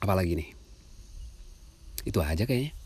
Apalagi nih? Itu aja kayaknya.